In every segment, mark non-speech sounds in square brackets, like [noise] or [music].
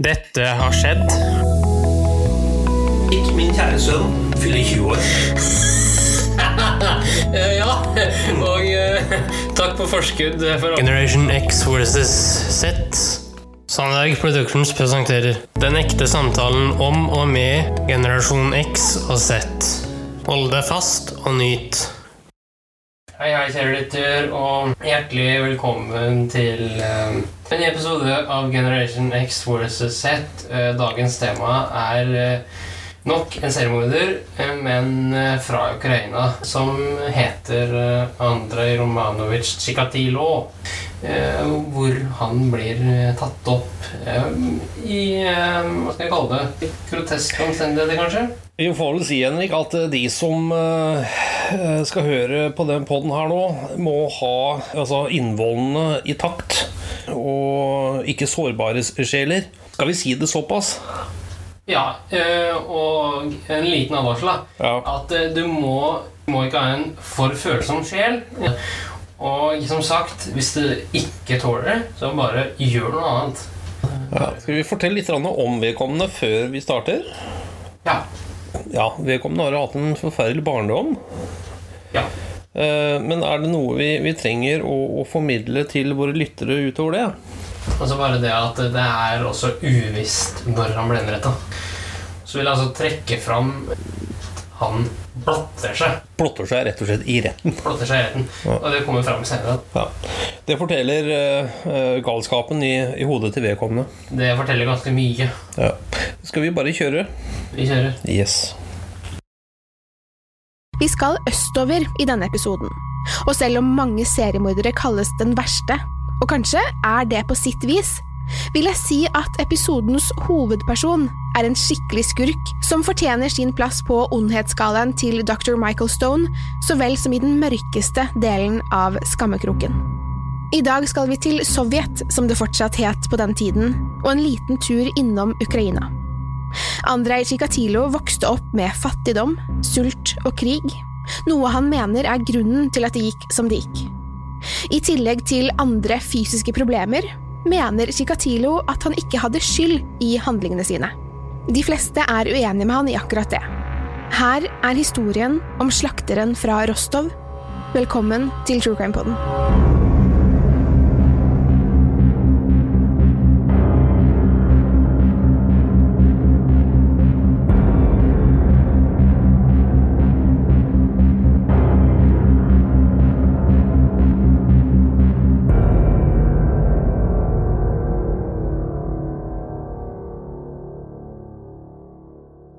Dette har skjedd. Ikke min kjære sønn fyller 20 år. [laughs] Eh, ja, og eh, takk på forskudd for Generation X versus Z. Sandberg Productions presenterer Den ekte samtalen om og med generasjon X og Z. Hold deg fast og nyt. Hei, hei, kjære lytter, og hjertelig velkommen til eh, en ny episode av Generation X vs. Z. Eh, dagens tema er eh, nok en seriemorder, eh, men fra Ukraina, som heter Andrej Romanovic Chikatilo. Hvor han blir tatt opp i Hva skal jeg kalle det? Groteske omstendigheter, kanskje? Vi får vel si, Henrik, at de som skal høre på den poden her nå, må ha altså, innvollene i takt. Og ikke sårbare sjeler. Skal vi si det såpass? Ja, eh, og en liten advarsel, da. Ja. At eh, du må, må ikke ha en for følsom sjel. Og som sagt, hvis du ikke tåler det, så bare gjør noe annet. Ja. Skal vi fortelle litt om vedkommende før vi starter? Ja. Ja, Vedkommende har hatt en forferdelig barndom. ja. Eh, Men er det noe vi, vi trenger å, å formidle til våre lyttere utover det? Og så bare det at det er også uvisst når han ble henretta. Så vil jeg altså trekke fram han blotter seg. Blotter seg rett og slett i retten. Blotter seg i retten. Og det kommer fram senere. Ja. Det forteller eh, galskapen i, i hodet til vedkommende. Det forteller ganske mye. Ja. Skal vi bare kjøre? Vi kjører. Yes. Vi skal østover i denne episoden, og selv om mange seriemordere kalles den verste, og kanskje er det på sitt vis, vil jeg si at episodens hovedperson er en skikkelig skurk som fortjener sin plass på ondhetsskalaen til dr. Michael Stone, så vel som i den mørkeste delen av skammekroken. I dag skal vi til Sovjet, som det fortsatt het på den tiden, og en liten tur innom Ukraina. Andrej Tsjikatilo vokste opp med fattigdom, sult og krig, noe han mener er grunnen til at det gikk som det gikk. I tillegg til andre fysiske problemer mener Tsjikatilo at han ikke hadde skyld i handlingene sine. De fleste er uenige med han i akkurat det. Her er historien om slakteren fra Rostov. Velkommen til True Crime Poden.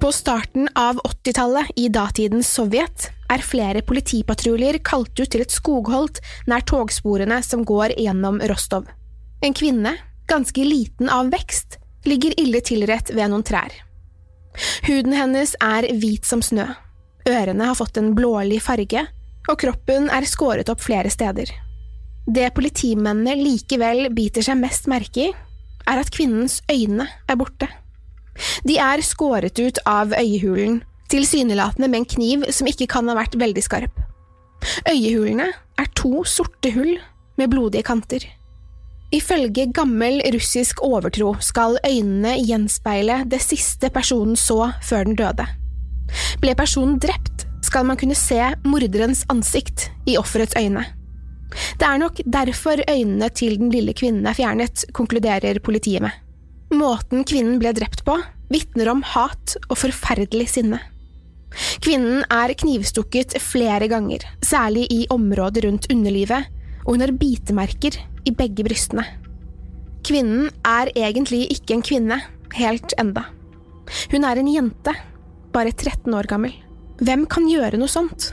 På starten av 80-tallet i datidens Sovjet er flere politipatruljer kalt ut til et skogholt nær togsporene som går gjennom Rostov. En kvinne, ganske liten av vekst, ligger ille tilrett ved noen trær. Huden hennes er hvit som snø, ørene har fått en blålig farge, og kroppen er skåret opp flere steder. Det politimennene likevel biter seg mest merke i, er at kvinnens øyne er borte. De er skåret ut av øyehulen, tilsynelatende med en kniv som ikke kan ha vært veldig skarp. Øyehulene er to sorte hull med blodige kanter. Ifølge gammel russisk overtro skal øynene gjenspeile det siste personen så før den døde. Ble personen drept, skal man kunne se morderens ansikt i offerets øyne. Det er nok derfor øynene til den lille kvinnen er fjernet, konkluderer politiet med. Måten kvinnen ble drept på, vitner om hat og forferdelig sinne. Kvinnen er knivstukket flere ganger, særlig i området rundt underlivet, og hun har bitemerker i begge brystene. Kvinnen er egentlig ikke en kvinne, helt enda. Hun er en jente, bare 13 år gammel. Hvem kan gjøre noe sånt?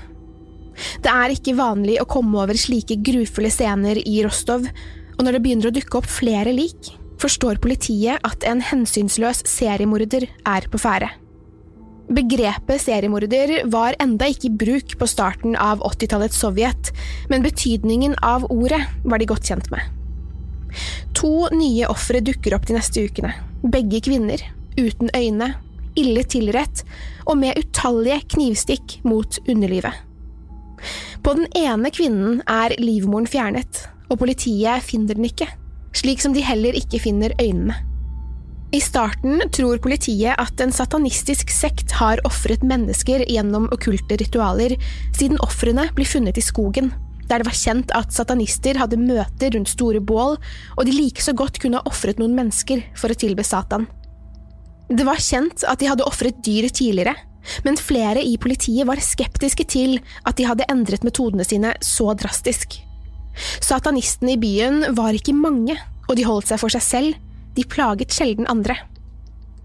Det er ikke vanlig å komme over slike grufulle scener i Rostov, og når det begynner å dukke opp flere lik, forstår politiet at en hensynsløs seriemorder er på ferde. Begrepet seriemorder var enda ikke i bruk på starten av 80-tallets Sovjet, men betydningen av ordet var de godt kjent med. To nye ofre dukker opp de neste ukene, begge kvinner, uten øyne, ille tilrett og med utallige knivstikk mot underlivet. På den ene kvinnen er livmoren fjernet, og politiet finner den ikke, slik som de heller ikke finner øynene. I starten tror politiet at en satanistisk sekt har ofret mennesker gjennom okkulte ritualer, siden ofrene blir funnet i skogen, der det var kjent at satanister hadde møter rundt store bål, og de like så godt kunne ha ofret noen mennesker for å tilbe Satan. Det var kjent at de hadde ofret dyr tidligere, men flere i politiet var skeptiske til at de hadde endret metodene sine så drastisk. Satanistene i byen var ikke mange, og de holdt seg for seg selv, de plaget sjelden andre.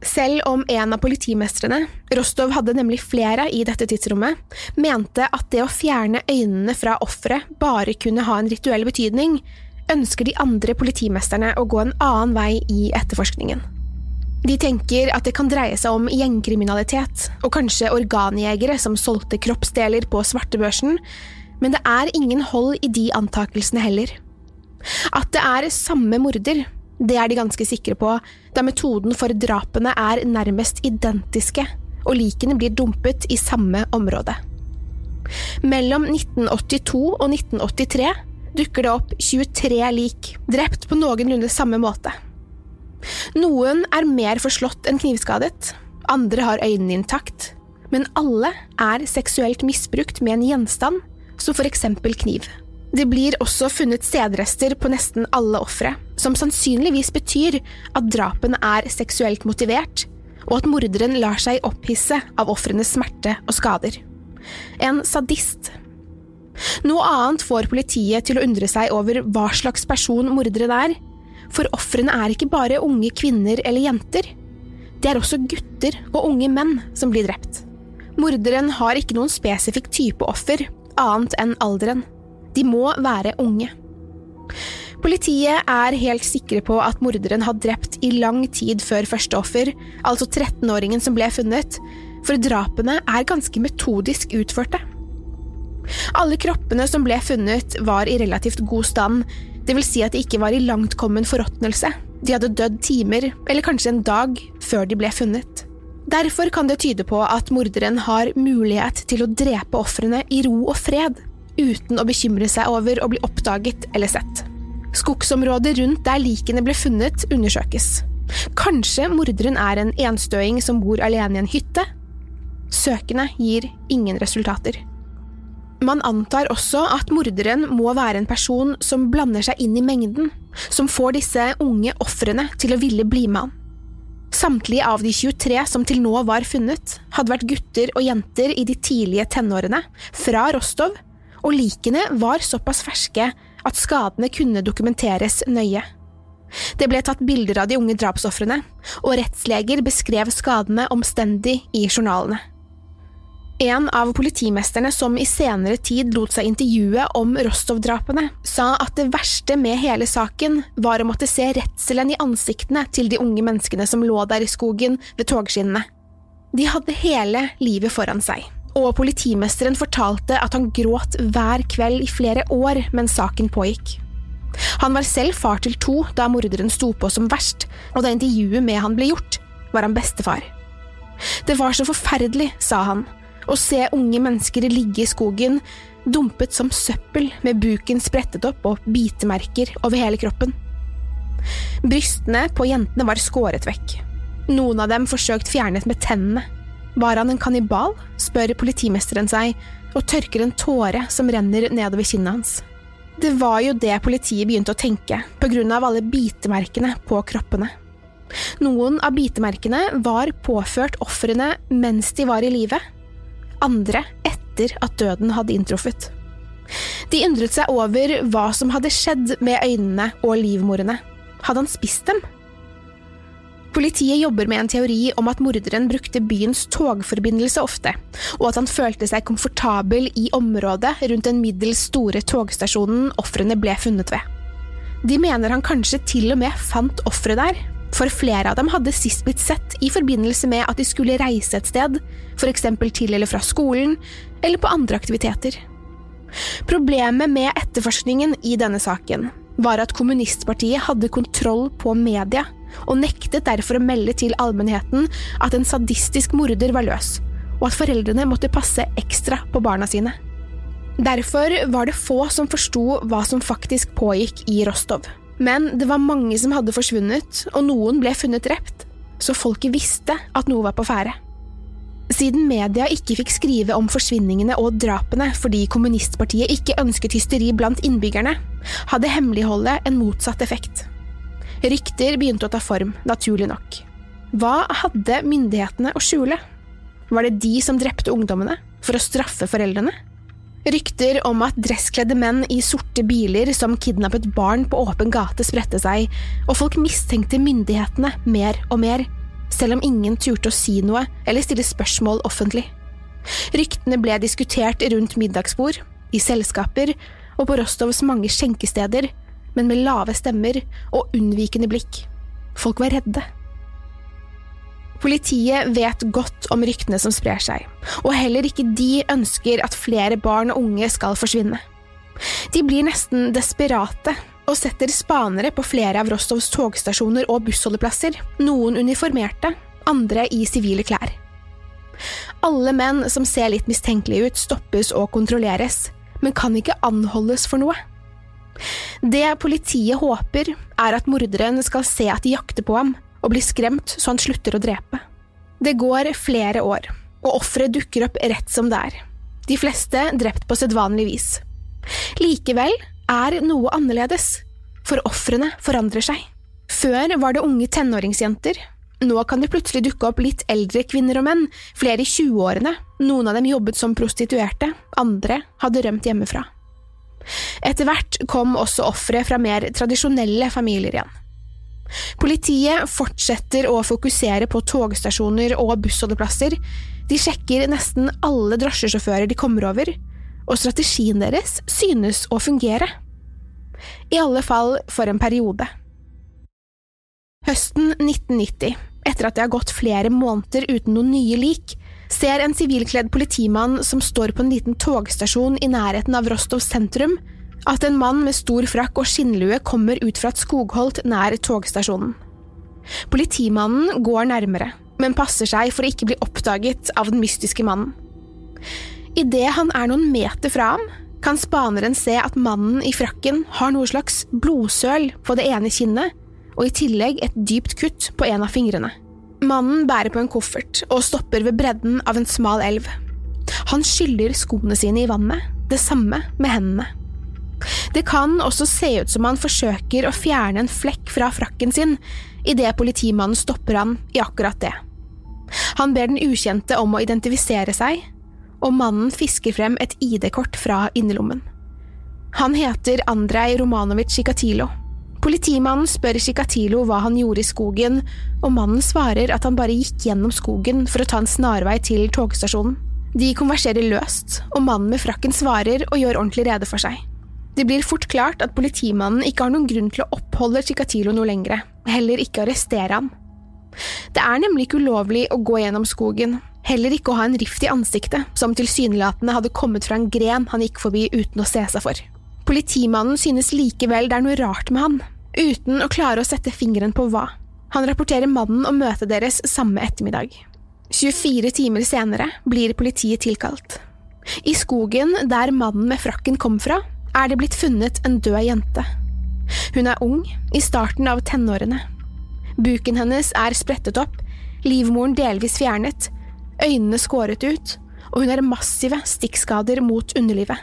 Selv om en av politimestrene, Rostov hadde nemlig flere i dette tidsrommet, mente at det å fjerne øynene fra offeret bare kunne ha en rituell betydning, ønsker de andre politimesterne å gå en annen vei i etterforskningen. De tenker at det kan dreie seg om gjengkriminalitet, og kanskje organjegere som solgte kroppsdeler på svartebørsen, men det er ingen hold i de antakelsene heller. At det er samme morder, det er de ganske sikre på, da metoden for drapene er nærmest identiske, og likene blir dumpet i samme område. Mellom 1982 og 1983 dukker det opp 23 lik, drept på noenlunde samme måte. Noen er mer forslått enn knivskadet, andre har øynene intakt, men alle er seksuelt misbrukt med en gjenstand, som for eksempel kniv. Det blir også funnet sædrester på nesten alle ofre, som sannsynligvis betyr at drapene er seksuelt motivert, og at morderen lar seg opphisse av ofrenes smerte og skader. En sadist. Noe annet får politiet til å undre seg over hva slags person morderen er, for ofrene er ikke bare unge kvinner eller jenter. Det er også gutter og unge menn som blir drept. Morderen har ikke noen spesifikk type offer, annet enn alderen. De må være unge. Politiet er helt sikre på at morderen har drept i lang tid før første offer, altså 13-åringen som ble funnet, for drapene er ganske metodisk utførte. Alle kroppene som ble funnet, var i relativt god stand, det vil si at de ikke var i langtkommen forråtnelse, de hadde dødd timer, eller kanskje en dag, før de ble funnet. Derfor kan det tyde på at morderen har mulighet til å drepe ofrene i ro og fred, uten å bekymre seg over å bli oppdaget eller sett. Skogsområdet rundt der likene ble funnet, undersøkes. Kanskje morderen er en enstøing som bor alene i en hytte? Søkene gir ingen resultater. Man antar også at morderen må være en person som blander seg inn i mengden, som får disse unge ofrene til å ville bli med han. Samtlige av de 23 som til nå var funnet, hadde vært gutter og jenter i de tidlige tenårene, fra Rostov og likene var såpass ferske at skadene kunne dokumenteres nøye. Det ble tatt bilder av de unge drapsofrene, og rettsleger beskrev skadene omstendig i journalene. En av politimesterne som i senere tid lot seg intervjue om Rostov-drapene, sa at det verste med hele saken var å måtte se redselen i ansiktene til de unge menneskene som lå der i skogen ved togskinnene. De hadde hele livet foran seg og politimesteren fortalte at han gråt hver kveld i flere år mens saken pågikk. Han var selv far til to da morderen sto på som verst, og da intervjuet med han ble gjort, var han bestefar. Det var så forferdelig, sa han, å se unge mennesker ligge i skogen, dumpet som søppel med buken sprettet opp og bitemerker over hele kroppen. Brystene på jentene var skåret vekk. Noen av dem forsøkt fjernet med tennene. Var han en kannibal, spør politimesteren seg, og tørker en tåre som renner nedover kinnet hans. Det var jo det politiet begynte å tenke, på grunn av alle bitemerkene på kroppene. Noen av bitemerkene var påført ofrene mens de var i live, andre etter at døden hadde inntruffet. De undret seg over hva som hadde skjedd med øynene og livmorene. Hadde han spist dem? Politiet jobber med en teori om at morderen brukte byens togforbindelse ofte, og at han følte seg komfortabel i området rundt den middels store togstasjonen ofrene ble funnet ved. De mener han kanskje til og med fant offeret der, for flere av dem hadde sist blitt sett i forbindelse med at de skulle reise et sted, eksempel til eller fra skolen, eller på andre aktiviteter. Problemet med etterforskningen i denne saken var at kommunistpartiet hadde kontroll på media, og nektet derfor å melde til allmennheten at en sadistisk morder var løs, og at foreldrene måtte passe ekstra på barna sine. Derfor var det få som forsto hva som faktisk pågikk i Rostov. Men det var mange som hadde forsvunnet, og noen ble funnet drept, så folket visste at noe var på ferde. Siden media ikke fikk skrive om forsvinningene og drapene fordi kommunistpartiet ikke ønsket hysteri blant innbyggerne, hadde hemmeligholdet en motsatt effekt. Rykter begynte å ta form, naturlig nok. Hva hadde myndighetene å skjule? Var det de som drepte ungdommene, for å straffe foreldrene? Rykter om at dresskledde menn i sorte biler som kidnappet barn på åpen gate spredte seg, og folk mistenkte myndighetene mer og mer, selv om ingen turte å si noe eller stille spørsmål offentlig. Ryktene ble diskutert rundt middagsbord, i selskaper og på Rostovs mange skjenkesteder, men med lave stemmer og unnvikende blikk. Folk var redde. Politiet vet godt om ryktene som sprer seg, og heller ikke de ønsker at flere barn og unge skal forsvinne. De blir nesten desperate og setter spanere på flere av Rostovs togstasjoner og bussholdeplasser, noen uniformerte, andre i sivile klær. Alle menn som ser litt mistenkelige ut, stoppes og kontrolleres, men kan ikke anholdes for noe. Det politiet håper, er at morderen skal se at de jakter på ham, og blir skremt så han slutter å drepe. Det går flere år, og offeret dukker opp rett som det er. De fleste drept på sedvanlig vis. Likevel er noe annerledes, for ofrene forandrer seg. Før var det unge tenåringsjenter. Nå kan det plutselig dukke opp litt eldre kvinner og menn, flere i 20-årene, noen av dem jobbet som prostituerte, andre hadde rømt hjemmefra. Etter hvert kom også ofre fra mer tradisjonelle familier igjen. Politiet fortsetter å fokusere på togstasjoner og bussholdeplasser, de sjekker nesten alle drosjesjåfører de kommer over, og strategien deres synes å fungere. I alle fall for en periode. Høsten 1990, etter at det har gått flere måneder uten noen nye lik, ser en sivilkledd politimann som står på en liten togstasjon i nærheten av Rostov sentrum, at en mann med stor frakk og skinnlue kommer ut fra et skogholt nær togstasjonen. Politimannen går nærmere, men passer seg for å ikke bli oppdaget av den mystiske mannen. Idet han er noen meter fra ham, kan spaneren se at mannen i frakken har noe slags blodsøl på det ene kinnet, og i tillegg et dypt kutt på en av fingrene. Mannen bærer på en koffert og stopper ved bredden av en smal elv. Han skyller skoene sine i vannet, det samme med hendene. Det kan også se ut som han forsøker å fjerne en flekk fra frakken sin, idet politimannen stopper han i akkurat det. Han ber den ukjente om å identifisere seg, og mannen fisker frem et ID-kort fra innerlommen. Han heter Andrej Romanovic Chikatilo. Politimannen spør Chikatilo hva han gjorde i skogen, og mannen svarer at han bare gikk gjennom skogen for å ta en snarvei til togstasjonen. De konverserer løst, og mannen med frakken svarer og gjør ordentlig rede for seg. Det blir fort klart at politimannen ikke har noen grunn til å oppholde Chikatilo noe lengre, heller ikke arrestere ham. Det er nemlig ikke ulovlig å gå gjennom skogen, heller ikke å ha en rift i ansiktet som tilsynelatende hadde kommet fra en gren han gikk forbi uten å se seg for. Politimannen synes likevel det er noe rart med han, uten å klare å sette fingeren på hva. Han rapporterer mannen og møtet deres samme ettermiddag. 24 timer senere blir politiet tilkalt. I skogen der mannen med frakken kom fra, er det blitt funnet en død jente. Hun er ung, i starten av tenårene. Buken hennes er sprettet opp, livmoren delvis fjernet, øynene skåret ut, og hun har massive stikkskader mot underlivet.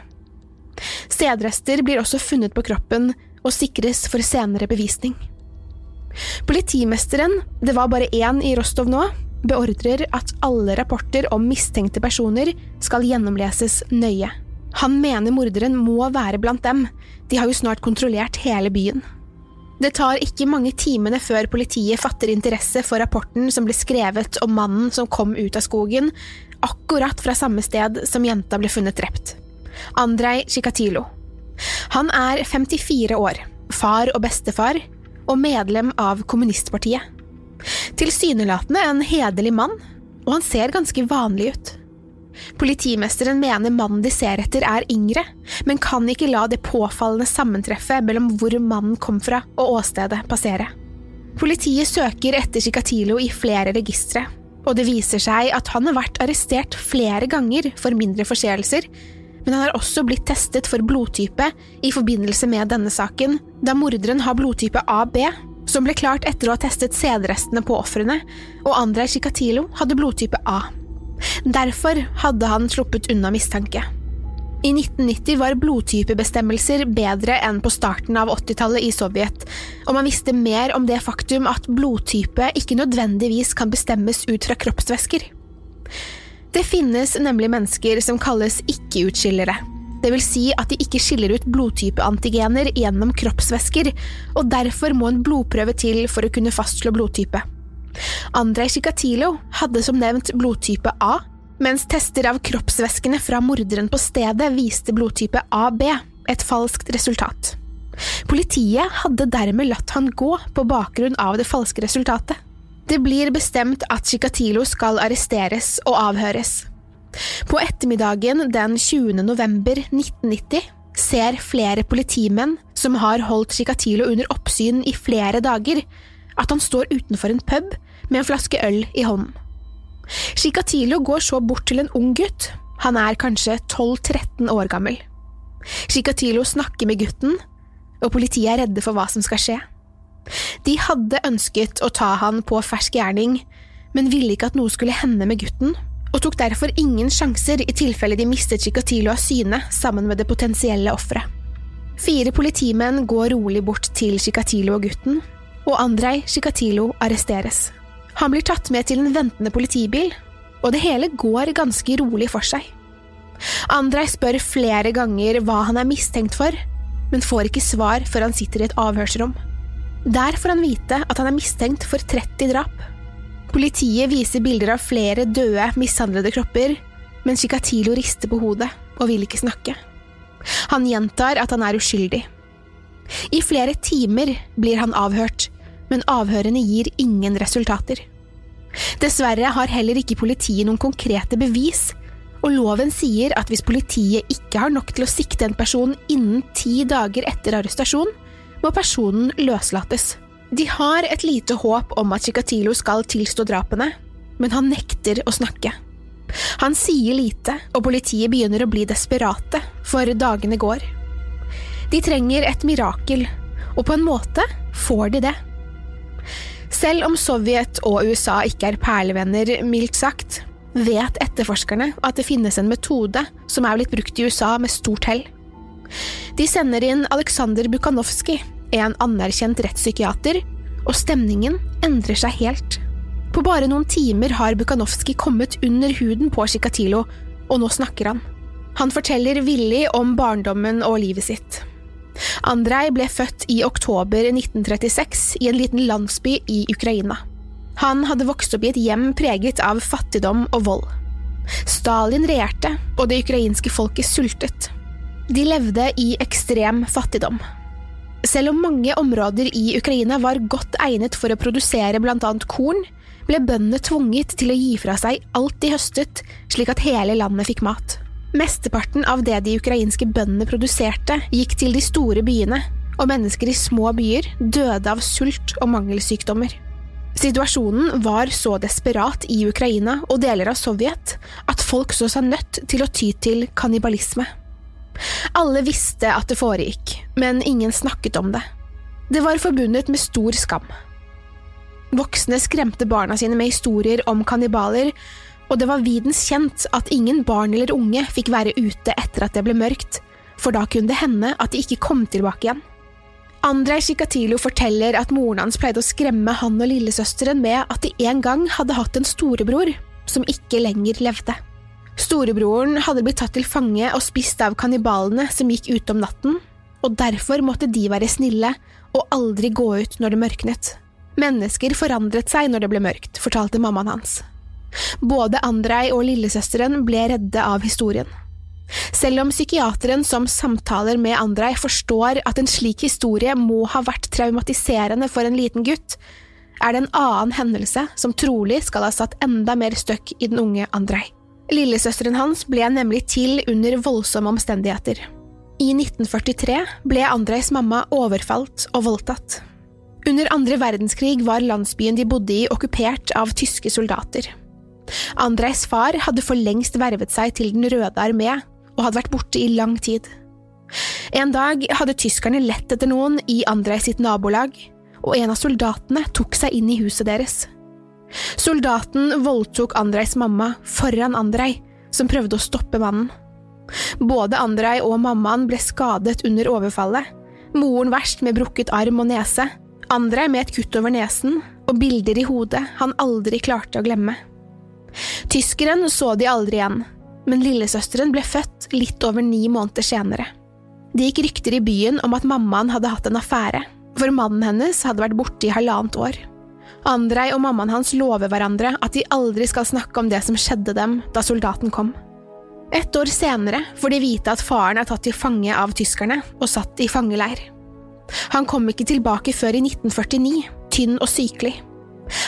Sædrester blir også funnet på kroppen og sikres for senere bevisning. Politimesteren, det var bare én i Rostov nå, beordrer at alle rapporter om mistenkte personer skal gjennomleses nøye. Han mener morderen må være blant dem, de har jo snart kontrollert hele byen. Det tar ikke mange timene før politiet fatter interesse for rapporten som ble skrevet om mannen som kom ut av skogen, akkurat fra samme sted som jenta ble funnet drept. Andrej Chikatilo. Han er 54 år, far og bestefar, og medlem av kommunistpartiet. Tilsynelatende en hederlig mann, og han ser ganske vanlig ut. Politimesteren mener mannen de ser etter er yngre, men kan ikke la det påfallende sammentreffet mellom hvor mannen kom fra og åstedet passere. Politiet søker etter Chikatilo i flere registre, og det viser seg at han har vært arrestert flere ganger for mindre forseelser, men han har også blitt testet for blodtype i forbindelse med denne saken, da morderen har blodtype AB, som ble klart etter å ha testet sædrestene på ofrene, og Andrej Chikatilo hadde blodtype A. Derfor hadde han sluppet unna mistanke. I 1990 var blodtypebestemmelser bedre enn på starten av 80-tallet i Sovjet, og man visste mer om det faktum at blodtype ikke nødvendigvis kan bestemmes ut fra kroppsvæsker. Det finnes nemlig mennesker som kalles ikke-utskillere. Det vil si at de ikke skiller ut blodtypeantigener gjennom kroppsvæsker, og derfor må en blodprøve til for å kunne fastslå blodtype. Andrej Chikatilo hadde som nevnt blodtype A, mens tester av kroppsvæskene fra morderen på stedet viste blodtype AB, et falskt resultat. Politiet hadde dermed latt han gå på bakgrunn av det falske resultatet. Det blir bestemt at Chikatilo skal arresteres og avhøres. På ettermiddagen den 20. november 1990 ser flere politimenn som har holdt Chikatilo under oppsyn i flere dager, at han står utenfor en pub med en flaske øl i hånden. Chikatilo går så bort til en ung gutt, han er kanskje 12–13 år gammel. Chikatilo snakker med gutten, og politiet er redde for hva som skal skje. De hadde ønsket å ta han på fersk gjerning, men ville ikke at noe skulle hende med gutten, og tok derfor ingen sjanser i tilfelle de mistet Chikatilo av syne sammen med det potensielle offeret. Fire politimenn går rolig bort til Chikatilo og gutten, og Andrej Sjikatilo arresteres. Han blir tatt med til en ventende politibil, og det hele går ganske rolig for seg. Andrej spør flere ganger hva han er mistenkt for, men får ikke svar før han sitter i et avhørsrom. Der får han vite at han er mistenkt for 30 drap. Politiet viser bilder av flere døde, mishandlede kropper, men Chikatilo rister på hodet og vil ikke snakke. Han gjentar at han er uskyldig. I flere timer blir han avhørt, men avhørene gir ingen resultater. Dessverre har heller ikke politiet noen konkrete bevis, og loven sier at hvis politiet ikke har nok til å sikte en person innen ti dager etter arrestasjon, må personen løslates. De har et lite håp om at Chikatilo skal tilstå drapene, men han nekter å snakke. Han sier lite, og politiet begynner å bli desperate, for dagene går. De trenger et mirakel, og på en måte får de det. Selv om Sovjet og USA ikke er perlevenner, mildt sagt, vet etterforskerne at det finnes en metode som er blitt brukt i USA med stort hell. De sender inn Aleksandr Bukhanovskij, en anerkjent rettspsykiater, og stemningen endrer seg helt. På bare noen timer har Bukhanovskij kommet under huden på Chikatilo, og nå snakker han. Han forteller villig om barndommen og livet sitt. Andrej ble født i oktober 1936 i en liten landsby i Ukraina. Han hadde vokst opp i et hjem preget av fattigdom og vold. Stalin regjerte, og det ukrainske folket sultet. De levde i ekstrem fattigdom. Selv om mange områder i Ukraina var godt egnet for å produsere blant annet korn, ble bøndene tvunget til å gi fra seg alt de høstet, slik at hele landet fikk mat. Mesteparten av det de ukrainske bøndene produserte, gikk til de store byene, og mennesker i små byer døde av sult og mangelsykdommer. Situasjonen var så desperat i Ukraina og deler av Sovjet at folk så seg nødt til å ty til kannibalisme. Alle visste at det foregikk, men ingen snakket om det. Det var forbundet med stor skam. Voksne skremte barna sine med historier om kannibaler, og det var videns kjent at ingen barn eller unge fikk være ute etter at det ble mørkt, for da kunne det hende at de ikke kom tilbake igjen. Andrej Sjikatilo forteller at moren hans pleide å skremme han og lillesøsteren med at de en gang hadde hatt en storebror som ikke lenger levde. Storebroren hadde blitt tatt til fange og spist av kannibalene som gikk ute om natten, og derfor måtte de være snille og aldri gå ut når det mørknet. Mennesker forandret seg når det ble mørkt, fortalte mammaen hans. Både Andrej og lillesøsteren ble redde av historien. Selv om psykiateren som samtaler med Andrej forstår at en slik historie må ha vært traumatiserende for en liten gutt, er det en annen hendelse som trolig skal ha satt enda mer støkk i den unge Andrej. Lillesøsteren hans ble nemlig til under voldsomme omstendigheter. I 1943 ble Andrejs mamma overfalt og voldtatt. Under andre verdenskrig var landsbyen de bodde i okkupert av tyske soldater. Andrejs far hadde for lengst vervet seg til Den røde armé og hadde vært borte i lang tid. En dag hadde tyskerne lett etter noen i Andrej sitt nabolag, og en av soldatene tok seg inn i huset deres. Soldaten voldtok Andreis mamma foran Andrej, som prøvde å stoppe mannen. Både Andrej og mammaen ble skadet under overfallet, moren verst med brukket arm og nese, Andrej med et kutt over nesen og bilder i hodet han aldri klarte å glemme. Tyskeren så de aldri igjen, men lillesøsteren ble født litt over ni måneder senere. Det gikk rykter i byen om at mammaen hadde hatt en affære, for mannen hennes hadde vært borte i halvannet år. Andrej og mammaen hans lover hverandre at de aldri skal snakke om det som skjedde dem da soldaten kom. Et år senere får de vite at faren er tatt til fange av tyskerne og satt i fangeleir. Han kom ikke tilbake før i 1949, tynn og sykelig.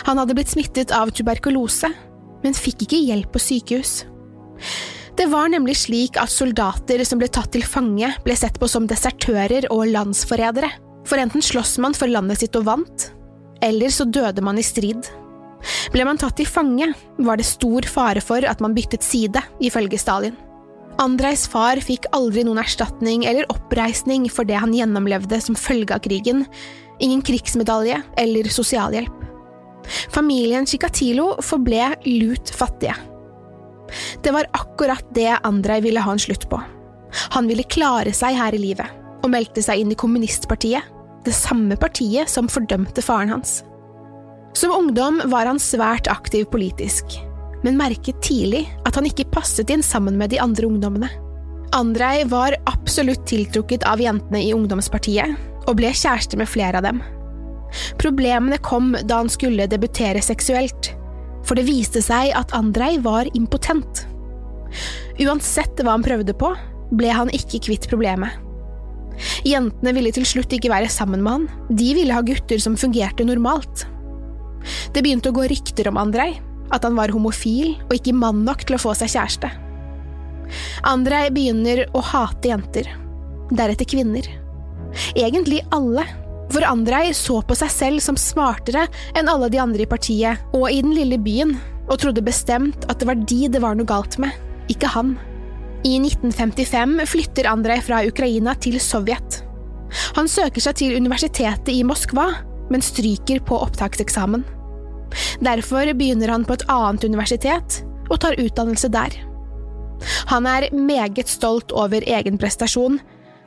Han hadde blitt smittet av tuberkulose, men fikk ikke hjelp på sykehus. Det var nemlig slik at soldater som ble tatt til fange, ble sett på som desertører og landsforrædere, for enten sloss man for landet sitt og vant, eller så døde man i strid. Ble man tatt til fange, var det stor fare for at man byttet side, ifølge Stalin. Andrejs far fikk aldri noen erstatning eller oppreisning for det han gjennomlevde som følge av krigen, ingen krigsmedalje eller sosialhjelp. Familien Chikatilo forble lut fattige. Det var akkurat det Andrej ville ha en slutt på. Han ville klare seg her i livet, og meldte seg inn i kommunistpartiet, det samme partiet som fordømte faren hans. Som ungdom var han svært aktiv politisk, men merket tidlig at han ikke passet inn sammen med de andre ungdommene. Andrej var absolutt tiltrukket av jentene i ungdomspartiet, og ble kjæreste med flere av dem. Problemene kom da han skulle debutere seksuelt, for det viste seg at Andrej var impotent. Uansett hva han prøvde på, ble han ikke kvitt problemet. Jentene ville til slutt ikke være sammen med han, de ville ha gutter som fungerte normalt. Det begynte å gå rykter om Andrej, at han var homofil og ikke mann nok til å få seg kjæreste. Andrej begynner å hate jenter, deretter kvinner. Egentlig alle, for Andrej så på seg selv som smartere enn alle de andre i partiet og i den lille byen, og trodde bestemt at det var de det var noe galt med, ikke han. I 1955 flytter Andrej fra Ukraina til Sovjet. Han søker seg til universitetet i Moskva, men stryker på opptakseksamen. Derfor begynner han på et annet universitet og tar utdannelse der. Han er meget stolt over egen prestasjon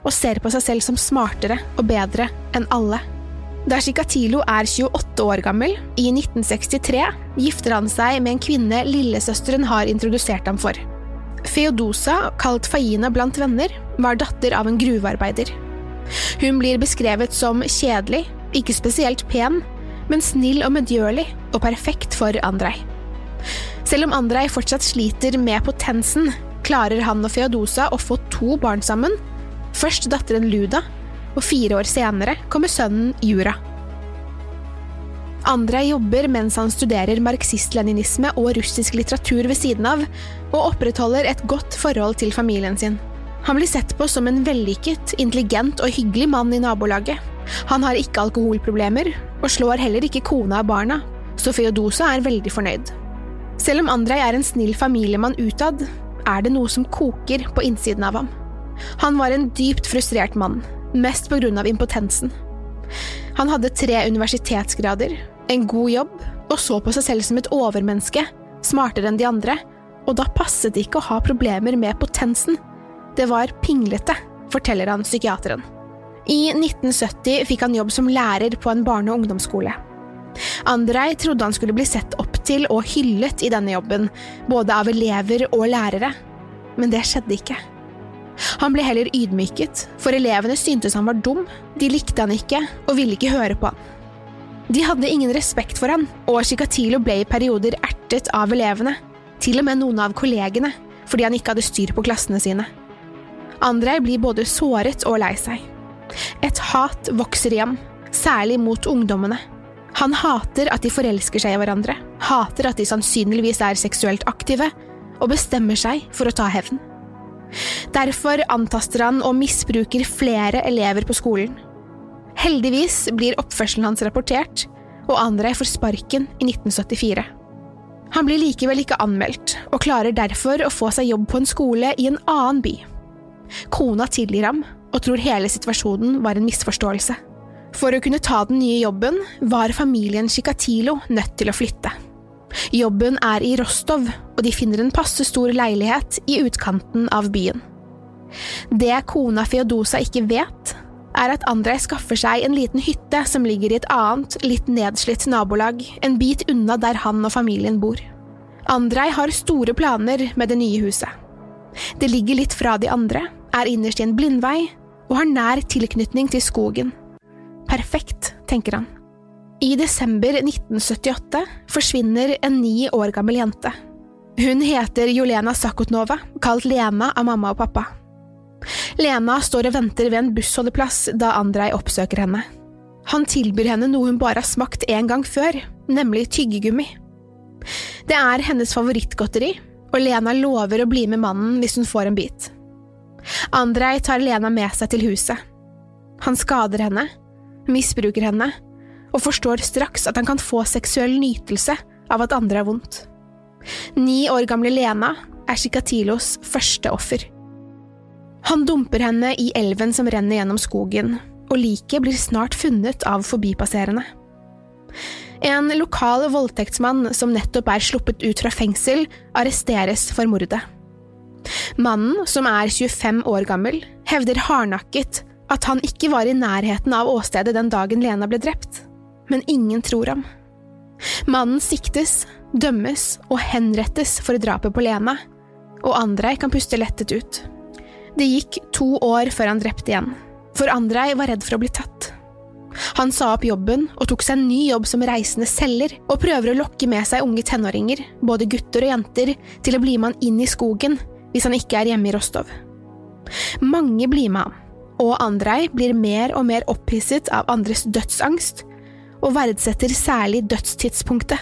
og ser på seg selv som smartere og bedre enn alle. Da Chikatilo er 28 år gammel, i 1963, gifter han seg med en kvinne lillesøsteren har introdusert ham for. Feodosa, kalt Faina blant venner, var datter av en gruvearbeider. Hun blir beskrevet som kjedelig, ikke spesielt pen, men snill og medgjørlig og perfekt for Andrej. Selv om Andrej fortsatt sliter med potensen, klarer han og Feodosa å få to barn sammen, først datteren Luda, og fire år senere kommer sønnen Jura. Andrej jobber mens han studerer marxist-leninisme og russisk litteratur ved siden av, og opprettholder et godt forhold til familien sin. Han blir sett på som en vellykket, intelligent og hyggelig mann i nabolaget. Han har ikke alkoholproblemer, og slår heller ikke kona og barna, så Feodosa er veldig fornøyd. Selv om Andrej er en snill familiemann utad, er det noe som koker på innsiden av ham. Han var en dypt frustrert mann, mest på grunn av impotensen. Han hadde tre universitetsgrader, en god jobb og så på seg selv som et overmenneske, smartere enn de andre, og da passet det ikke å ha problemer med potensen. Det var pinglete, forteller han psykiateren. I 1970 fikk han jobb som lærer på en barne- og ungdomsskole. Andrej trodde han skulle bli sett opp til og hyllet i denne jobben, både av elever og lærere, men det skjedde ikke. Han ble heller ydmyket, for elevene syntes han var dum, de likte han ikke og ville ikke høre på han. De hadde ingen respekt for han, og Chikatilo ble i perioder ertet av elevene, til og med noen av kollegene, fordi han ikke hadde styr på klassene sine. Andrej blir både såret og lei seg. Et hat vokser i ham, særlig mot ungdommene. Han hater at de forelsker seg i hverandre, hater at de sannsynligvis er seksuelt aktive, og bestemmer seg for å ta hevn. Derfor antaster han og misbruker flere elever på skolen. Heldigvis blir oppførselen hans rapportert, og Andrej får sparken i 1974. Han blir likevel ikke anmeldt, og klarer derfor å få seg jobb på en skole i en annen by. Kona tilgir ham, og tror hele situasjonen var en misforståelse. For å kunne ta den nye jobben var familien Chikatilo nødt til å flytte. Jobben er i Rostov, og de finner en passe stor leilighet i utkanten av byen. Det kona Feodosa ikke vet, er at Andrej skaffer seg en liten hytte som ligger i et annet, litt nedslitt nabolag, en bit unna der han og familien bor. Andrej har store planer med det nye huset. Det ligger litt fra de andre, er innerst i en blindvei og har nær tilknytning til skogen. Perfekt, tenker han. I desember 1978 forsvinner en ni år gammel jente. Hun heter Jolena Sakotnova, kalt Lena av mamma og pappa. Lena står og venter ved en bussholdeplass da Andrej oppsøker henne. Han tilbyr henne noe hun bare har smakt en gang før, nemlig tyggegummi. Det er hennes favorittgodteri, og Lena lover å bli med mannen hvis hun får en bit. Andrej tar Lena med seg til huset. Han skader henne, misbruker henne, og forstår straks at han kan få seksuell nytelse av at andre har vondt. Ni år gamle Lena er Chikatilos første offer. Han dumper henne i elven som renner gjennom skogen, og liket blir snart funnet av forbipasserende. En lokal voldtektsmann som nettopp er sluppet ut fra fengsel, arresteres for mordet. Mannen, som er 25 år gammel, hevder hardnakket at han ikke var i nærheten av åstedet den dagen Lena ble drept, men ingen tror ham. Mannen siktes, dømmes og henrettes for drapet på Lena, og Andrej kan puste lettet ut. Det gikk to år før han drepte igjen, for Andrej var redd for å bli tatt. Han sa opp jobben og tok seg en ny jobb som reisende selger, og prøver å lokke med seg unge tenåringer, både gutter og jenter, til å bli med han inn i skogen hvis han ikke er hjemme i Rostov. Mange blir med ham, og Andrej blir mer og mer opphisset av andres dødsangst, og verdsetter særlig dødstidspunktet.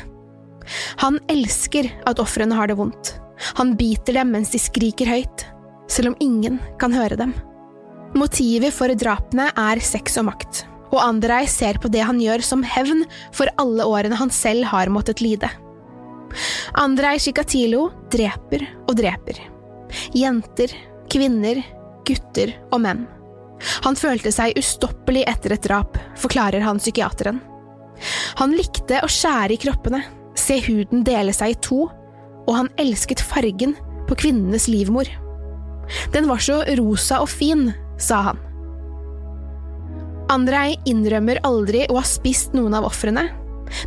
Han elsker at ofrene har det vondt. Han biter dem mens de skriker høyt, selv om ingen kan høre dem. Motivet for drapene er sex og makt, og Andrej ser på det han gjør som hevn for alle årene han selv har måttet lide. Andrej Chikatilo dreper og dreper. Jenter, kvinner, gutter og menn. Han følte seg ustoppelig etter et drap, forklarer han psykiateren. Han likte å skjære i kroppene, se huden dele seg i to, og han elsket fargen på kvinnenes livmor. Den var så rosa og fin, sa han. Andrej innrømmer aldri å ha spist noen av ofrene,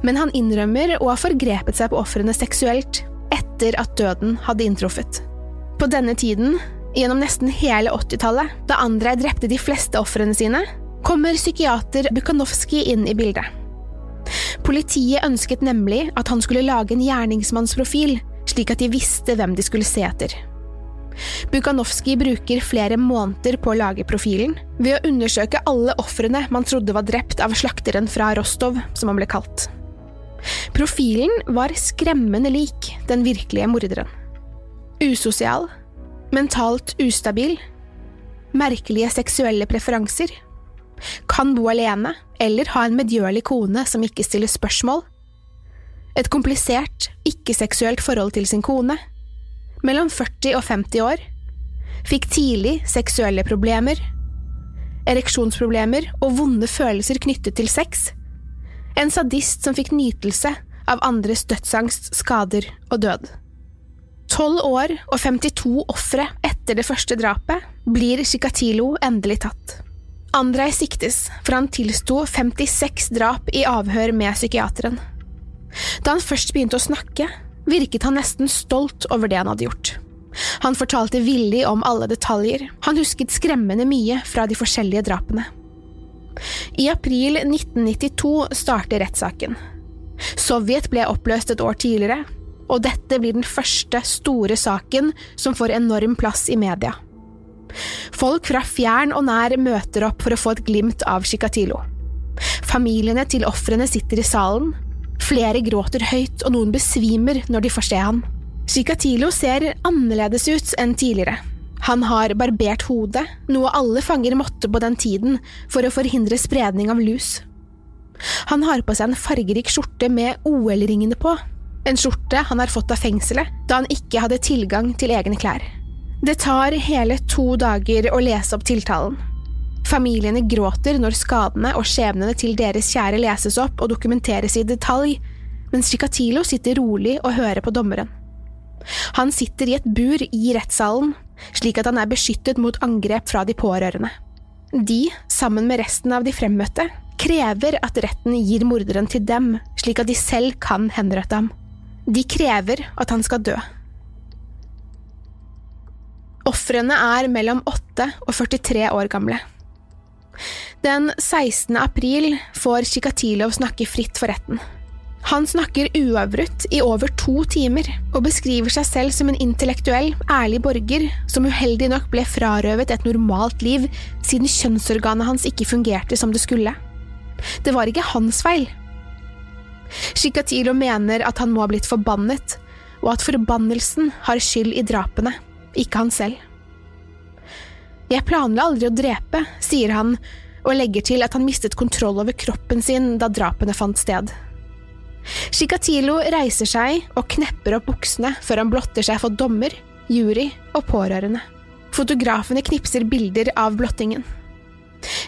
men han innrømmer å ha forgrepet seg på ofrene seksuelt etter at døden hadde inntruffet. På denne tiden, gjennom nesten hele 80-tallet, da Andrej drepte de fleste ofrene sine, kommer psykiater Bukhanovskij inn i bildet. Politiet ønsket nemlig at han skulle lage en gjerningsmannsprofil, slik at de visste hvem de skulle se etter. Bukhanovskij bruker flere måneder på å lage profilen, ved å undersøke alle ofrene man trodde var drept av slakteren fra Rostov, som han ble kalt. Profilen var skremmende lik den virkelige morderen. Usosial, mentalt ustabil, merkelige seksuelle preferanser, kan bo alene eller ha en medgjørlig kone som ikke stiller spørsmål, et komplisert, ikke-seksuelt forhold til sin kone, mellom 40 og 50 år, fikk tidlig seksuelle problemer, ereksjonsproblemer og vonde følelser knyttet til sex, en sadist som fikk nytelse av andres dødsangst, skader og død. Tolv år og 52 ofre etter det første drapet blir Chikatilo endelig tatt. Andrej siktes, for han tilsto 56 drap i avhør med psykiateren. Da han først begynte å snakke, virket han nesten stolt over det han hadde gjort. Han fortalte villig om alle detaljer, han husket skremmende mye fra de forskjellige drapene. I april 1992 starter rettssaken. Sovjet ble oppløst et år tidligere, og dette blir den første store saken som får enorm plass i media. Folk fra fjern og nær møter opp for å få et glimt av Chikatilo. Familiene til ofrene sitter i salen, Flere gråter høyt, og noen besvimer når de får se ham. Chikatilo ser annerledes ut enn tidligere. Han har barbert hodet, noe alle fanger måtte på den tiden for å forhindre spredning av lus. Han har på seg en fargerik skjorte med OL-ringene på, en skjorte han har fått av fengselet da han ikke hadde tilgang til egne klær. Det tar hele to dager å lese opp tiltalen. Familiene gråter når skadene og skjebnene til deres kjære leses opp og dokumenteres i detalj, mens Chikatilo sitter rolig og hører på dommeren. Han sitter i et bur i rettssalen, slik at han er beskyttet mot angrep fra de pårørende. De, sammen med resten av de fremmøtte, krever at retten gir morderen til dem, slik at de selv kan henrette ham. De krever at han skal dø. Ofrene er mellom 8 og 43 år gamle. Den 16. april får Tsjikatilov snakke fritt for retten. Han snakker uavbrutt i over to timer og beskriver seg selv som en intellektuell, ærlig borger som uheldig nok ble frarøvet et normalt liv siden kjønnsorganet hans ikke fungerte som det skulle. Det var ikke hans feil. Chikatilo mener at han må ha blitt forbannet, og at forbannelsen har skyld i drapene, ikke han selv. Jeg planla aldri å drepe, sier han og legger til at han mistet kontroll over kroppen sin da drapene fant sted. Chikatilo reiser seg og knepper opp buksene før han blotter seg for dommer, jury og pårørende. Fotografene knipser bilder av blottingen.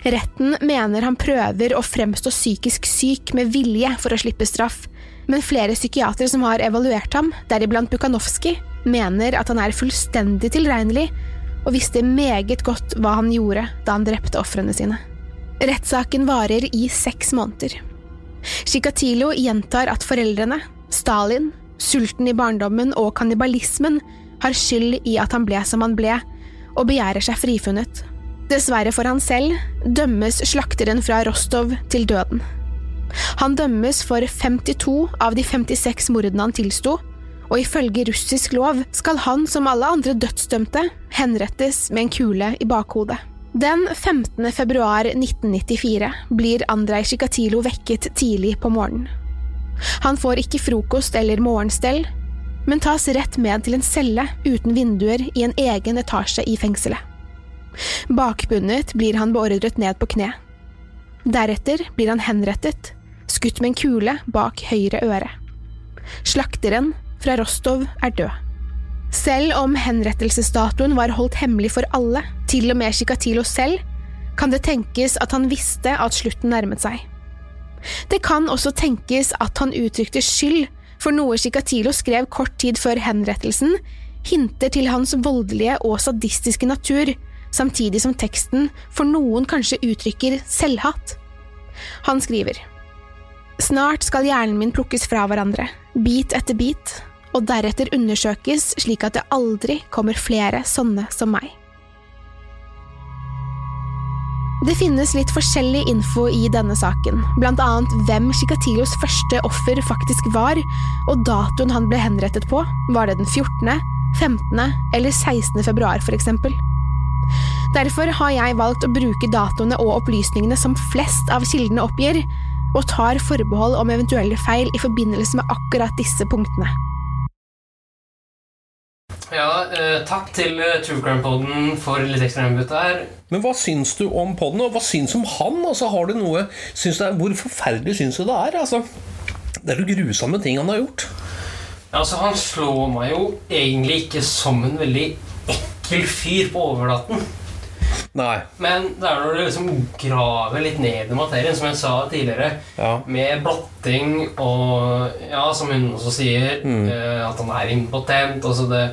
Retten mener han prøver å fremstå psykisk syk med vilje for å slippe straff, men flere psykiatere som har evaluert ham, deriblant Bukhanovskij, mener at han er fullstendig tilregnelig og visste meget godt hva han gjorde da han drepte ofrene sine. Rettssaken varer i seks måneder. Chikatilo gjentar at foreldrene, Stalin, sulten i barndommen og kannibalismen har skyld i at han ble som han ble, og begjærer seg frifunnet. Dessverre for han selv dømmes slakteren fra Rostov til døden. Han dømmes for 52 av de 56 mordene han tilsto, og ifølge russisk lov skal han, som alle andre dødsdømte, henrettes med en kule i bakhodet. Den 15. februar 1994 blir Andrej Sjikatilo vekket tidlig på morgenen. Han får ikke frokost eller morgenstell, men tas rett med til en celle uten vinduer i en egen etasje i fengselet. Bakbundet blir han beordret ned på kne. Deretter blir han henrettet, skutt med en kule bak høyre øre. Slakteren fra Rostov er død. Selv om henrettelsesdatoen var holdt hemmelig for alle, til og med Chikatilo selv, kan det tenkes at han visste at slutten nærmet seg. Det kan også tenkes at han uttrykte skyld for noe Chikatilo skrev kort tid før henrettelsen, hinter til hans voldelige og sadistiske natur, samtidig som teksten for noen kanskje uttrykker selvhatt. Han skriver Snart skal hjernen min plukkes fra hverandre, bit etter bit, og deretter undersøkes slik at det aldri kommer flere sånne som meg. Det finnes litt forskjellig info i denne saken, blant annet hvem Chikatilos første offer faktisk var, og datoen han ble henrettet på, var det den 14., 15. eller 16. februar for eksempel. Derfor har jeg valgt å bruke datoene og opplysningene som flest av kildene oppgir, og tar forbehold om eventuelle feil i forbindelse med akkurat disse punktene. Ja, eh, takk til eh, True Crime Poden for litt ekstra innbytte her. Men hva syns du om podden, og hva syns du om han? Altså, har du noe, syns du, Hvor forferdelig syns du det er? Altså, det er jo grusomme ting han har gjort. Ja, altså, han slår meg jo egentlig ikke som en veldig ekkel fyr på overflaten. Nei. Men det er når du liksom graver litt ned i materien, som jeg sa tidligere, Ja. med blotting og Ja, som hun også sier, mm. at han er impotent. Altså det,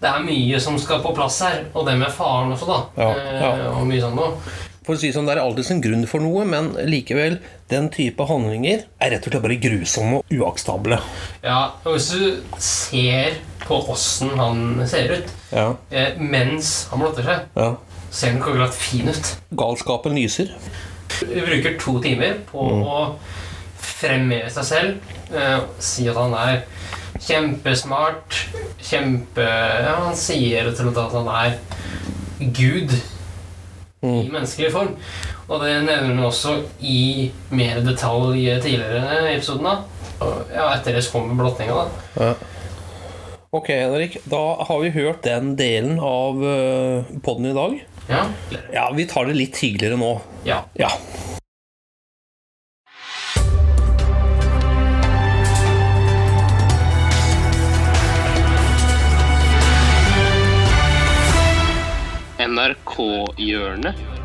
det er mye som skal på plass her. Og det med faren også, da. Ja, Eh, ja. og mye sånn noe. For å si sånn, Det er alltid sin grunn for noe, men likevel, den type handlinger er rett og slett bare grusomme og uakseptable. Ja, og hvis du ser på åssen han ser ut Ja. eh, mens han blotter seg, ja. Ser den ikke akkurat fin ut. Galskapen lyser. Vi bruker to timer på å fremheve seg selv. Eh, si at han er kjempesmart. Kjempe Ja, han sier til og med at han er Gud i menneskelig form. Og det nevner han også i mer detalj tidligere i episoden. da. Ja, etter det kommer blottinga, da. Ok, Henrik, da har vi hørt den delen av poden podden i dag. Ja. Ja, vi tar det litt hyggeligere nå. ja. Ja. NRK-hjørnet.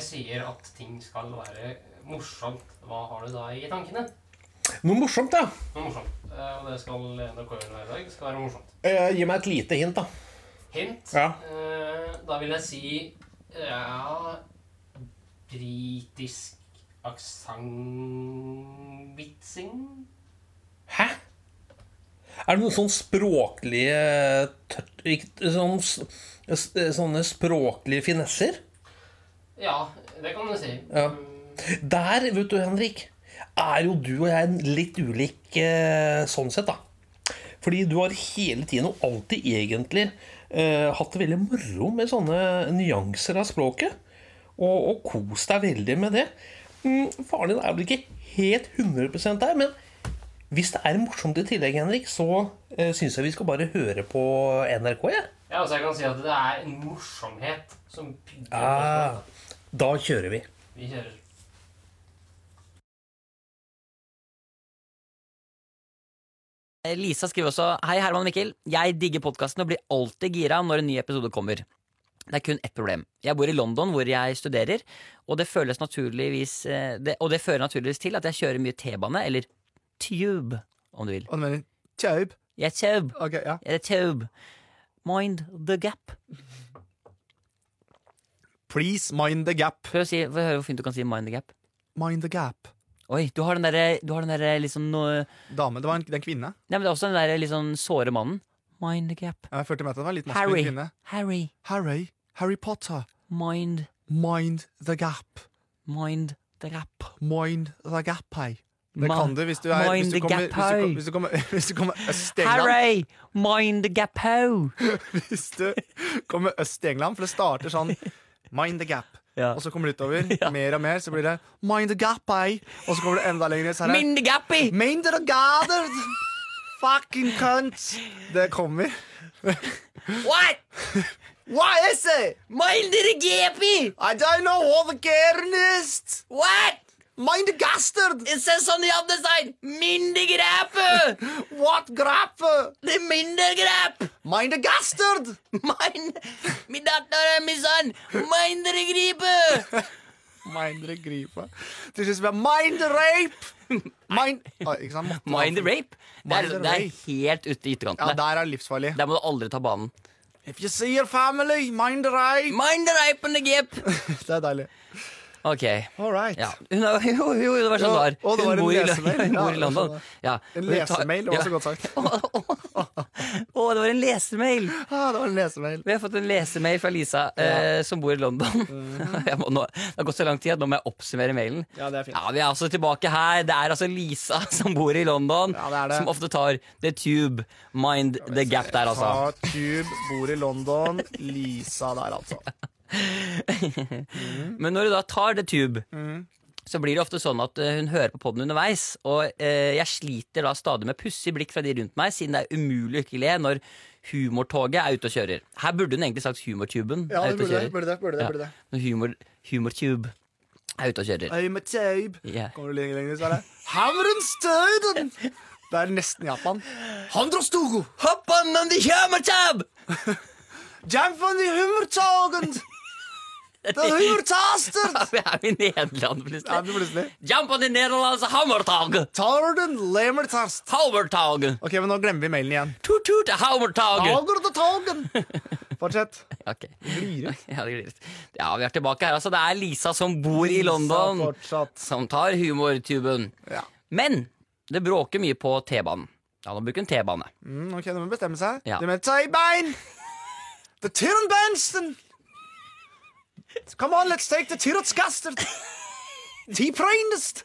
Jeg sier at ting skal være morsomt, hva har du da i tankene? Noe morsomt, ja. Noe morsomt. Eh, Og det skal NRK gjøre hver dag. Det skal være morsomt. Eh, gi meg et lite hint, da. Hint. Ja. Eh, Da vil jeg si ja Britisk aksent-vitsing? Hæ? Er det noen sånn språklige tørt- ikke- sånn, s- Sånne språklige finesser? Ja, det kan du si. Ja. Der, vet du, Henrik, er jo du og jeg litt ulik eh, sånn sett, da. Fordi du har hele tiden og alltid egentlig eh, hatt det veldig moro med sånne nyanser av språket. Og, og kost deg veldig med det. Mm, faren din er vel ikke helt 100% der, men hvis det er morsomt i tillegg, Henrik, så eh, syns jeg vi skal bare høre på NRK, Ja? Ja, altså jeg kan si at det er en morsomhet som bygger på Ah. Da kjører vi. Vi kjører. Lisa skriver også Hei, Herman og Mikkel. Jeg digger podkasten og blir alltid gira når en ny episode kommer. Det er kun ett problem. Jeg bor i London, hvor jeg studerer, og det føles naturligvis eh, det, Og det fører naturligvis til at jeg kjører mye T-bane, eller tube, om du vil. Og du mener tube? Jeg er tube. Okay, ja. Jeg er tube. Mind the gap. Please mind the gap. Prøv å si, få høre hvor fint du kan si mind the gap. Mind the gap. Oi, du har den derre du der liksom noe Dame. Det var en, det er en kvinne. Nei, men det er også den der litt sånn såre mannen. Mind the gap. Jeg følte med at det var litt maskulin Harry. kvinne. Harry. Harry. Harry Potter. Mind. Mind the gap. Mind the gap. Mind the gap, hei. Det Ma- kan du hvis du er mind the gap, hei. hvis du kommer, hvis du kommer Øst-England Harry! Mind the gap ho! Hvis du kommer øst i England, for det starter sånn Mind the gap. Ja. Og så kommer det utover, [laughs] mer og mer, så blir det Mind the gap, ei. Og så kommer det enda lenger. Så Mind the gappy! Mind the gathered! Fucking cunt! Det kommer. What? What is it? Mind the gap, I don't know what the kern is. What? Mind the gastard! It says on the other side, mind grappe! [laughs] What grap? Det er the grap! Mind the gastard! Mind, min datter min sønn, mind the gripe! Mindre the gripe. Til slutt blir mind rape! Mind oh? Mind rape? Det er, det er helt ute i Ja, der er det livsfarlig. Der må du aldri ta banen. If you see your family, mind rape! Mind rape and the gap! [laughs] Det er deilig. Ok. All right. Ja. Hun er, [laughs] jo, jo, det var sånn det var. Hun en bor i-. [laughs] Hun bor i London. Ja. En lesemail, det var så godt sagt. [laughs] Å, det var en lesemail! Ah, det var en lesemail. Vi har fått en lesemail fra Lisa, eh, som bor i London. må nå, det har gått så lang tid at nå må jeg oppsummere mailen. Ja, det er fint. Ja, Vi er altså tilbake her. Det er altså Lisa som bor i London, Ja, det er det. som ofte tar The Tube. Mind the gap der, altså. Ta Tube, bor i London. Lisa der, altså. [laughs] Men når du da tar The Tube, Mm. så blir det ofte sånn at eh, hun hører på podden underveis. Og eh, jeg sliter da stadig med pussig blikk fra de rundt meg, siden det er umulig å ikke le når humortoget er ute og kjører. Her burde hun egentlig sagt humortuben Ja, det burde det. Burde det, burde det, Ja. burde det. Når humor, humortube er ute og kjører. Humortube. Yeah. Kommer du lenger, lenger, så er det Hamrenstøyden! Det er nesten Japan. Handrostogo! Hoppan [laughs] on the humortube! Jam on the hummertogen! The hummertaster! Vi er i [laughs] Nederland Ja, plutselig. det plutselig. Jump on the nederlandse hammertog! Tarden lemertast. Hammertag. Ok, men nå glemmer vi mailen igjen. Tut tut hammertag. Dager til togen! [laughs] Fortsett. Ok. Glirer. Ja, det glir litt. Ja, vi er tilbake her. Altså, det er Lisa som bor i London, Fortsatt. som tar humortuben. Ja. Men det bråker mye på T-banen. Ja, nå bruker hun T-bane. Mm, ok, nå må hun bestemme seg. Ja. Det med Tøybein! The Tyranbansten! Come on, let's take the Tyranskaster! T-prainest!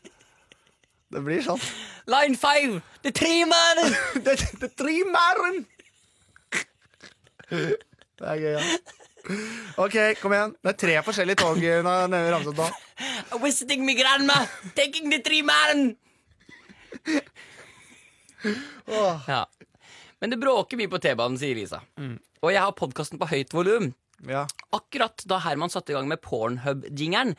Det blir sånn. Line five! Det er tre mannen! [laughs] Det, det trimæren! Det er gøy, ja. Ok, kom igjen. Det er tre forskjellige tog hun har ramset nå. Visiting my grandma! Taking the three oh. Ja. Men det bråker mye på T-banen, sier Lisa. Og jeg har podkasten på høyt volum. Ja. Akkurat da Herman satte i gang med Pornhub-jingeren,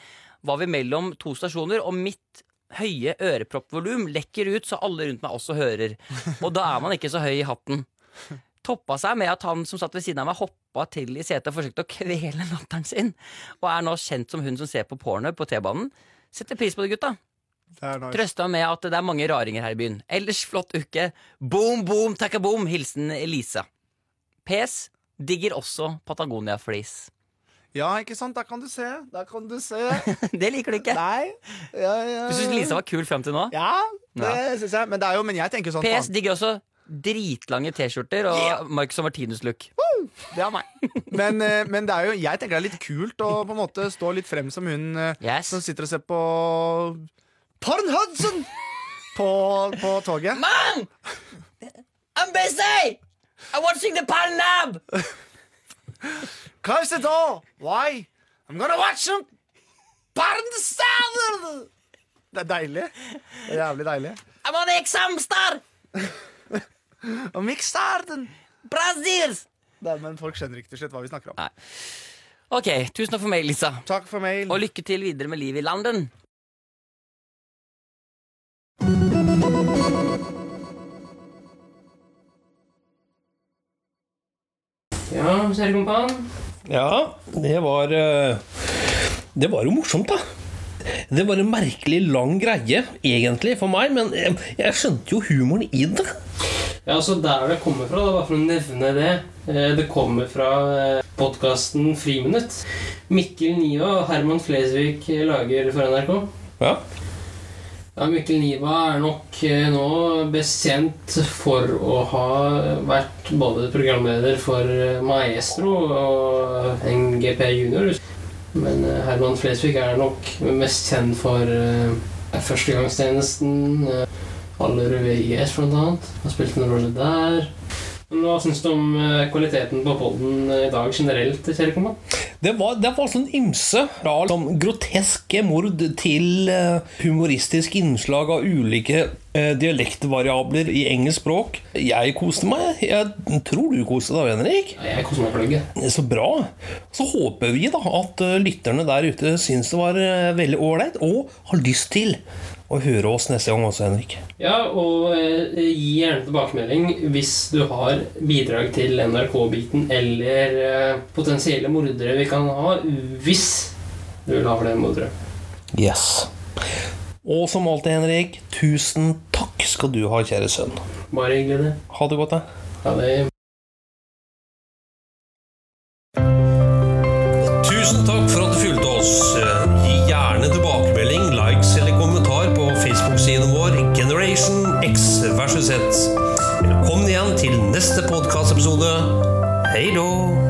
var vi mellom to stasjoner, og mitt høye øreproppvolum lekker ut så alle rundt meg også hører. Og da er man ikke så høy i hatten. toppa seg med at han som satt ved siden av meg, hoppa til i setet og forsøkte å kvele latteren sin. Og er nå kjent som hun som ser på Pornhub på T-banen. Setter pris på det, gutta. Nice. Trøsta med at det er mange raringer her i byen. Ellers flott uke. Boom, boom, takka boom. Hilsen Elisa. PS. Digger også Patagonia-flis. Ja, ikke sant? Der kan du se. Der kan du se. [laughs] det liker du ikke. Nei. Ja, ja. Du syns Lisa var kul fram til nå? Ja, det syns jeg. Men det er jo Men jeg tenker sånn PS digger også dritlange T-skjorter og Marcus og Martinus-look. Det er meg. Men, eh, men det jo, jeg tenker det er litt kult å på en måte stå litt frem som hun eh, Yes. som sitter og ser på Porn Hudson på, på toget. Mann! I'm busy! I'm watching the Palnab! Close the door! Why? I'm gonna watch some Porn Salad! Det er deilig. Det er jævlig deilig. I'm on examstar! Og Mixarden! Brazils! Nei, Men folk skjønner ikke til slutt hva vi snakker om. Nei. Ok, tusen takk for mail, Lisa. Takk for mail. Og lykke til videre med livet i London. Ja, kjære kompan. Ja, det var eh, Det var jo morsomt, da. Det var en merkelig lang greie, egentlig, for meg, men jeg, jeg skjønte jo humoren i det. Ja, altså Der det kommer fra, da, bare for å nevne det eh, Det kommer fra podkasten Friminutt. Mikkel Niva og Herman Flesvig lager for NRK. Ja. Ja, Mikkel Niva er nok eh, nå best kjent for å ha vært både programleder for eh, Maestro og NGP Junior. Men eh, Herman Flesvig er nok mest kjent for Førstegangstjenesten, Aller blant annet. Har spilt en rolle der. Men hva syns du om eh, kvaliteten på podden i dag generelt? Det var, det var sånn ymse. Fra sånn groteske mord til eh, humoristisk innslag av ulike eh, dialektvariabler i engelsk språk. Jeg koste meg. Jeg tror du koste deg, Henrik. Jeg koste meg plugget. Så bra. Så håper vi da at eh, lytterne der ute syns det var eh, veldig ålreit, og har lyst til å høre oss neste gang også, Henrik. Ja, og eh, gi gjerne tilbakemelding hvis du har bidrag til NRK-biten eller eh, potensielle mordere vi kan ha, hvis du vil ha flere mordere. Yes. Og som alltid, Henrik, tusen takk skal du ha, kjære sønn. Bare hyggelig, det. Ha det godt, da. Ha det. Versus Z. Velkommen